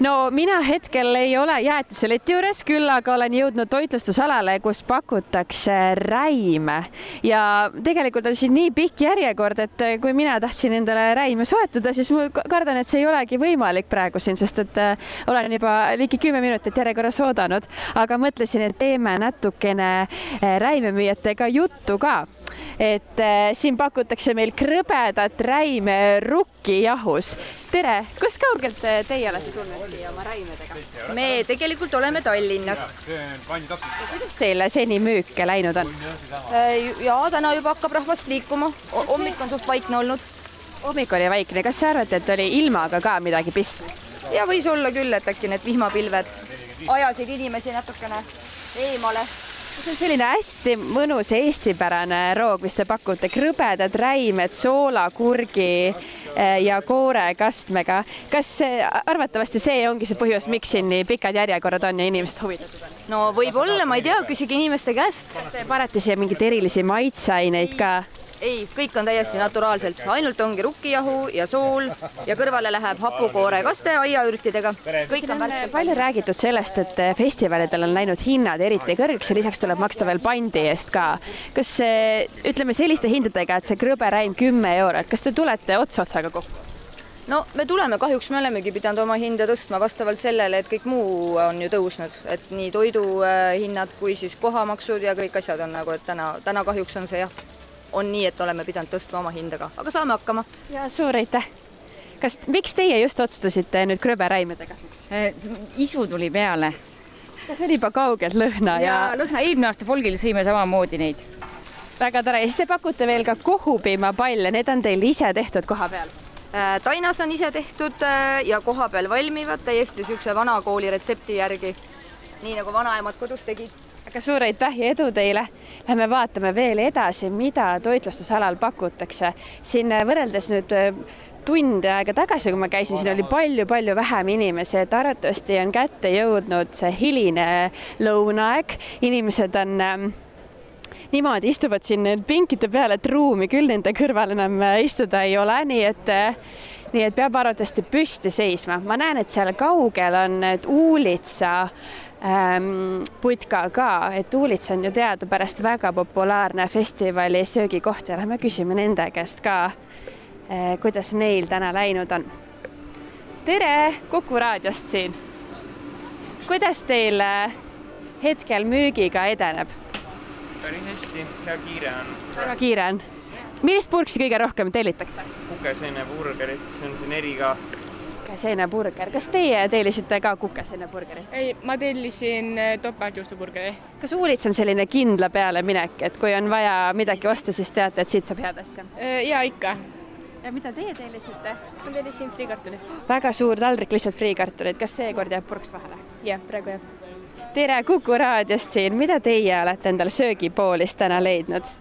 no mina hetkel ei ole jäätiseleti juures, küll aga olen jõudnud toitlustusalale, kus pakutakse räime. Ja tegelikult on siin nii pikk järjekord, et kui mina tahtsin endale räime soetada, siis ma kardan, et see ei olegi võimalik praegu siin, sest et äh, olen juba ligi kümme minutit järjekorras oodanud, aga mõtlesin, et teeme natukene äh, räimemüüjatega juttu ka et äh, siin pakutakse meil krõbedat räime rukkijahus. tere, kust kaugelt äh, teie olete tulnud siia oma räimedega? me tegelikult oleme Tallinnast. kuidas teil seni müük läinud on? Äh, ja täna juba hakkab rahvast liikuma, hommik on suht vaikne olnud. hommik oli vaikne, kas te arvate, et oli ilmaga ka midagi pistmist? ja võis olla küll, et äkki need vihmapilved ajasid inimesi natukene eemale see on selline hästi mõnus eestipärane roog, mis te pakute, krõbedad räimed soolakurgi eh, ja koorekastmega. kas arvatavasti see ongi see põhjus, miks siin nii pikad järjekorrad on ja inimesed huvitatud on? no võib-olla, ma ei tea, küsige inimeste käest. kas te panete siia mingeid erilisi maitseaineid ka? Ei, kõik on täiesti naturaalselt, ainult ongi rukkijahu ja sool ja kõrvale läheb hapukoorekast aiaürtidega. kõik on värske. palju räägitud sellest, et festivalidel on läinud hinnad eriti kõrgeks ja lisaks tuleb maksta veel pandi eest ka. kas ütleme selliste hindadega, et see krõberäim kümme eurot, kas te tulete ots otsaga kokku? no me tuleme, kahjuks me olemegi pidanud oma hinda tõstma vastavalt sellele, et kõik muu on ju tõusnud, et nii toiduhinnad kui siis kohamaksud ja kõik asjad on nagu, et täna, täna kahjuks on see jah on nii, et oleme pidanud tõstma oma hindaga, aga saame hakkama. ja suur aitäh. kas, miks teie just otsustasite nüüd krõberäimede kasuks? Äh, isu tuli peale. see oli juba kaugelt lõhna ja, ja.... lõhna, eelmine aasta folgil sõime samamoodi neid. väga tore ja siis te pakute veel ka kohupiimapalle, need on teil ise tehtud koha peal? Äh, Tainas on ise tehtud äh, ja koha peal valmivad täiesti niisuguse vanakooli retsepti järgi. nii nagu vanaemad kodus tegid aga suur aitäh ja edu teile. Lähme vaatame veel edasi, mida toitlustusalal pakutakse. siin äh, võrreldes nüüd äh, tund aega tagasi, kui ma käisin, siin oli palju-palju vähem inimesi, et arvatavasti on kätte jõudnud see hiline lõunaaeg. inimesed on ähm, niimoodi, istuvad siin pinkide peal, et ruumi küll nende kõrval enam äh, istuda ei ole, nii et nii et peab arvatavasti püsti seisma. ma näen, et seal kaugel on need Uulitsa ähm, putka ka, et Uulits on ju teadupärast väga populaarne festivali söögikoht ja lähme küsime nende käest ka äh,, kuidas neil täna läinud on. tere, Kuku raadiost siin. kuidas teil äh, hetkel müügiga edeneb? päris hästi, hea kiire on. väga kiire on. millist purksi kõige rohkem tellitakse? kukeseeneburgerit, see on siin eriga kukeseeneburger, kas teie tellisite ka kukeseeneburgerit? ei, ma tellisin äh, topeltjuustuburgeri. kas Uulits on selline kindla peale minek, et kui on vaja midagi osta, siis teate, et siit saab head asja? Äh, ja ikka. ja mida teie tellisite? ma tellisin friikartulit. väga suur taldrik lihtsalt friikartulit, kas seekord jääb purks vahele? jah, praegu jah. tere, Kuku raadiost siin, mida teie olete endale söögipoolist täna leidnud?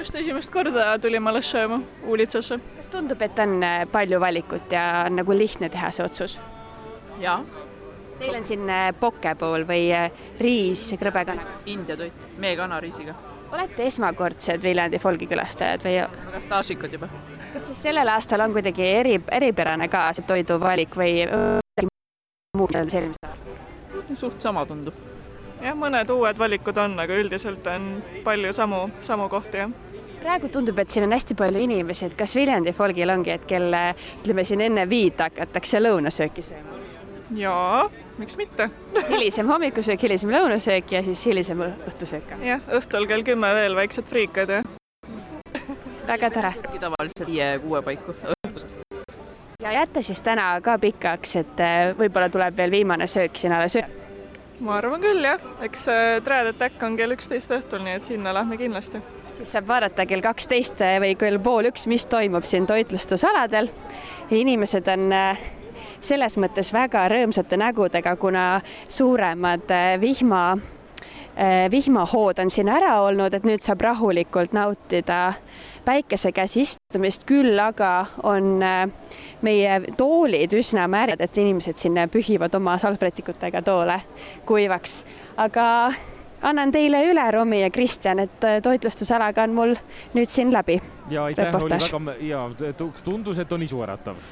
Just esimest korda tulime alles sööma Uulitsasse. kas tundub, et on äh, palju valikut ja on nagu lihtne teha see otsus? jaa. Teil on siin äh, pokepool või äh, riis krõbekanaga? India toit, meekanariisiga. olete esmakordsed Viljandi folgi külastajad või? väga staažikad juba. kas siis sellel aastal on kuidagi eri, eripärane ka see toiduvalik või muud sellist? suht sama tundub jah, mõned uued valikud on, aga üldiselt on palju samu, samu kohti, jah praegu tundub, et siin on hästi palju inimesi, et kas Viljandi folgil ongi, et kell ütleme siin enne viit hakatakse lõunasööki sööma? jaa, miks mitte hilisem hommikusöök, hilisem lõunasöök ja siis hilisem õhtusöök. jah, õhtul kell kümme veel väiksed friikad ja väga tore. tavaliselt viie-kuue paiku õhtust. ja jääte siis täna ka pikaks, et võib-olla tuleb veel viimane söök siin alles üle ma arvan küll jah, eks Trad Attack on kell üksteist õhtul, nii et sinna lähme kindlasti. siis saab vaadata kell kaksteist või kell pool üks, mis toimub siin toitlustusaladel. inimesed on äh, selles mõttes väga rõõmsate nägudega, kuna suuremad äh, vihma, äh, vihmahood on siin ära olnud, et nüüd saab rahulikult nautida päikese käes istumist, küll aga on meie toolid üsna märjad, et inimesed sinna pühivad oma salvrätikutega toole kuivaks. aga annan teile üle, Romi ja Kristjan, et toitlustusalaga on mul nüüd siin läbi. ja aitäh, oli väga ja tundus, et on isuäratav.